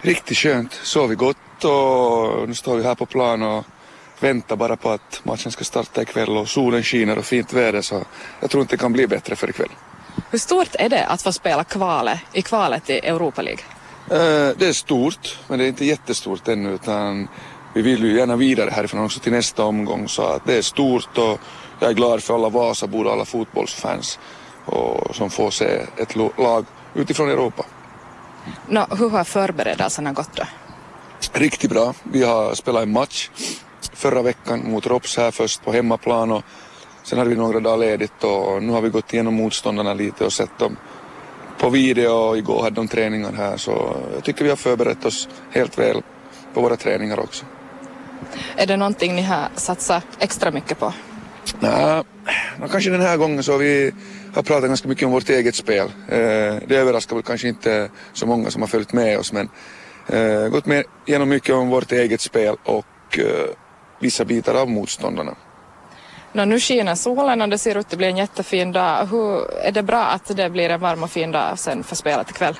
Riktigt skönt. Sov vi gott och nu står vi här på plan och väntar bara på att matchen ska starta ikväll och solen skiner och fint väder så jag tror inte det kan bli bättre för ikväll. Hur stort är det att få spela kvalet, i kvalet i Europa League? Eh, Det är stort, men det är inte jättestort ännu utan vi vill ju gärna vidare härifrån också till nästa omgång så att det är stort och jag är glad för alla Vasabor och alla fotbollsfans och som får se ett lag utifrån Europa. Nå, hur har förberedelserna gått då? Riktigt bra. Vi har spelat en match förra veckan mot Rops här först på hemmaplan och sen hade vi några dagar ledigt och nu har vi gått igenom motståndarna lite och sett dem på video och igår hade de träningar här så jag tycker vi har förberett oss helt väl på våra träningar också. Är det någonting ni har satsat extra mycket på? Nej, nå, kanske den här gången så vi har pratat ganska mycket om vårt eget spel. Eh, det överraskar väl kanske inte så många som har följt med oss men eh, gått med igenom mycket om vårt eget spel och eh, vissa bitar av motståndarna. Nå, nu skiner solen och det ser ut att bli en jättefin dag. Hur, är det bra att det blir en varm och fin dag sen för spelet ikväll?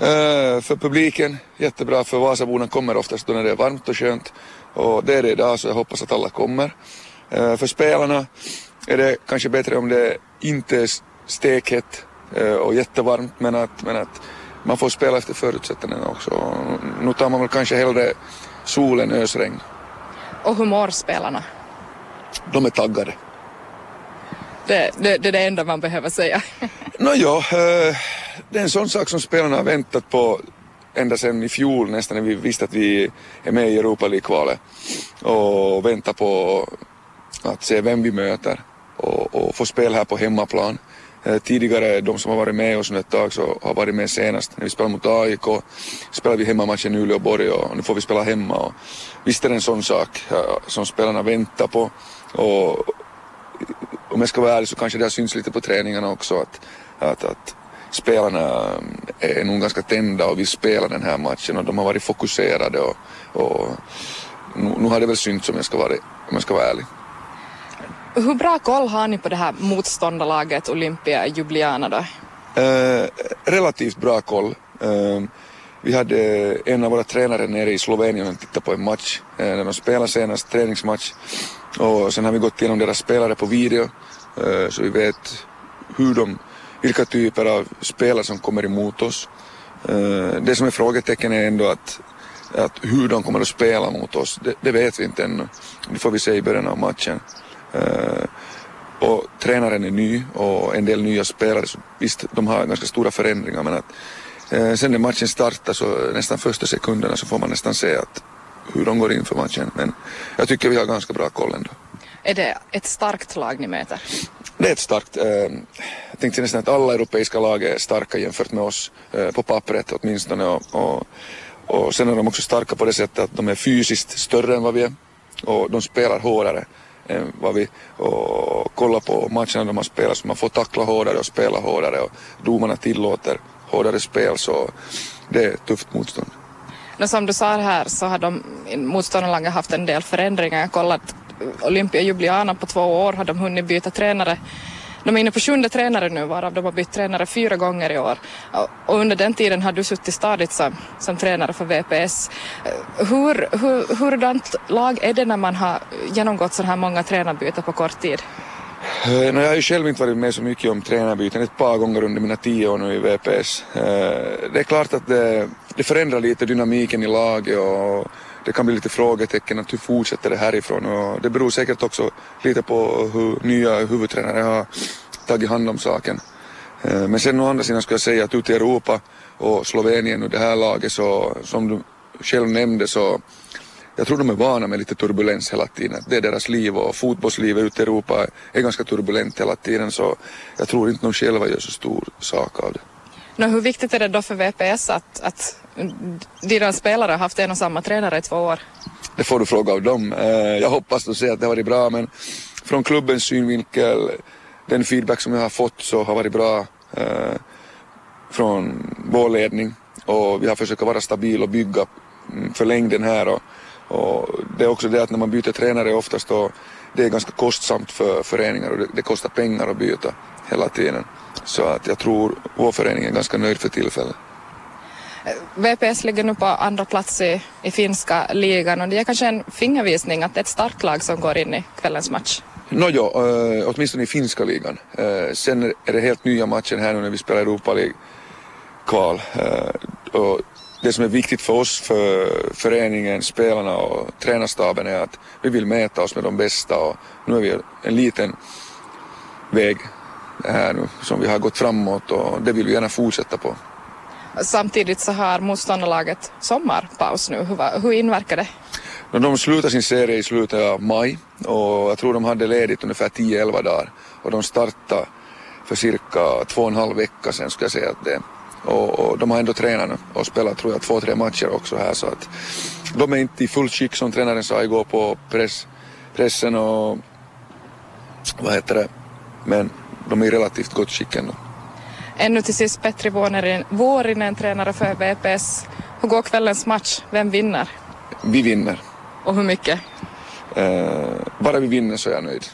Eh, för publiken, jättebra. För Vasaborna kommer oftast då när det är varmt och skönt. Och det är det idag så jag hoppas att alla kommer. Eh, för spelarna är det kanske bättre om det inte är stekhett eh, och jättevarmt men att, men att man får spela efter förutsättningarna också. Nu tar man väl kanske hellre sol än ösregn. Och hur mår spelarna? De är taggade. Det, det, det är det enda man behöver säga. Nåja, eh, det är en sån sak som spelarna har väntat på ända sedan i fjol nästan när vi visste att vi är med i Europa League-kvalet och väntar på att se vem vi möter och, och få spel här på hemmaplan. Eh, tidigare, de som har varit med oss nu ett tag så har varit med senast när vi spelade mot AIK spelade vi hemmamatchen i Uleåborg och nu får vi spela hemma och visst är det en sån sak som spelarna väntar på och om jag ska vara ärlig så kanske det har synts lite på träningarna också att, att, att spelarna eh, är nog ganska tända och vill spela den här matchen och de har varit fokuserade och, och nu, nu har det väl synts om jag ska vara, om jag ska vara ärlig. Hur bra koll har ni på det här motståndarlaget Olympia Ljubljana då? Eh, relativt bra koll. Eh, vi hade eh, en av våra tränare nere i Slovenien och tittade på en match eh, när de spelade senast, träningsmatch. Och sen har vi gått igenom deras spelare på video eh, så vi vet hur de, vilka typer av spelare som kommer emot oss. Eh, det som är frågetecken är ändå att, att hur de kommer att spela mot oss, det, det vet vi inte ännu. Det får vi se i början av matchen. Eh, och tränaren är ny och en del nya spelare. Så visst, de har ganska stora förändringar men att eh, sen när matchen startar så nästan första sekunderna så får man nästan se att hur de går in för matchen. Men jag tycker vi har ganska bra koll ändå. Är det ett starkt lag ni möter? Det är ett starkt, eh, jag tänkte nästan att alla europeiska lag är starka jämfört med oss eh, på pappret åtminstone och, och, och sen är de också starka på det sättet att de är fysiskt större än vad vi är och de spelar hårdare Eh, vad vi och kolla på matcherna de har spelat så man får tackla hårdare och spela hårdare och domarna tillåter hårdare spel så det är ett tufft motstånd. Men som du sa här så har de motståndarlaget haft en del förändringar. Jag kollat eh, Olympia Ljubljana på två år har de hunnit byta tränare. De är inne på sjunde tränare nu varav de har bytt tränare fyra gånger i år. Och under den tiden har du suttit stadigt som, som tränare för VPS. Hur, hur, hurdant lag är det när man har genomgått så här många tränarbyten på kort tid? Eh, no, jag har ju själv inte varit med så mycket om tränarbyten ett par gånger under mina tio år nu i VPS. Eh, det är klart att det, det förändrar lite dynamiken i laget och det kan bli lite frågetecken att hur fortsätter det härifrån och det beror säkert också lite på hur nya huvudtränare har tagit hand om saken. Eh, men sen å andra sidan skulle jag säga att ute i Europa och Slovenien och det här laget så som du själv nämnde så jag tror de är vana med lite turbulens hela tiden. Det är deras liv och fotbollslivet ute i Europa är ganska turbulent hela tiden så jag tror inte de själva gör så stor sak av det. Nå, hur viktigt är det då för VPS att, att dina spelare har haft en och samma tränare i två år? Det får du fråga av dem. Eh, Jag hoppas att säga att det har varit bra men från klubbens synvinkel, den feedback som jag har fått så har varit bra eh, från vår ledning och vi har försökt vara stabil och bygga mm, för längden här och, och det är också det att när man byter tränare oftast då det är ganska kostsamt för föreningar och det, det kostar pengar att byta hela tiden. Så att jag tror vår förening är ganska nöjd för tillfället. VPS ligger nu på andra plats i, i finska ligan och det är kanske en fingervisning att det är ett starkt lag som går in i kvällens match. Nåjo, äh, åtminstone i finska ligan. Äh, sen är det helt nya matchen här nu när vi spelar Europa League-kval. Och det som är viktigt för oss, för föreningen, spelarna och tränarstaben är att vi vill mäta oss med de bästa och nu är vi en liten väg här nu som vi har gått framåt och det vill vi gärna fortsätta på. Samtidigt så har motståndarlaget sommarpaus nu. Hur, hur inverkar det? De slutar sin serie i slutet av maj och jag tror de hade ledigt ungefär 10-11 dagar och de startade för cirka två och en halv vecka sedan skulle jag säga att det och, och de har ändå tränat och spelat tror jag två, tre matcher också här så att de är inte i full skick som tränaren sa igår på press, pressen och vad heter det men de är i relativt gott skick ändå. Ännu till sist Petri Vuorinen, tränare för VPS. Hur går kvällens match? Vem vinner? Vi vinner. Och hur mycket? Uh, bara vi vinner så är jag nöjd.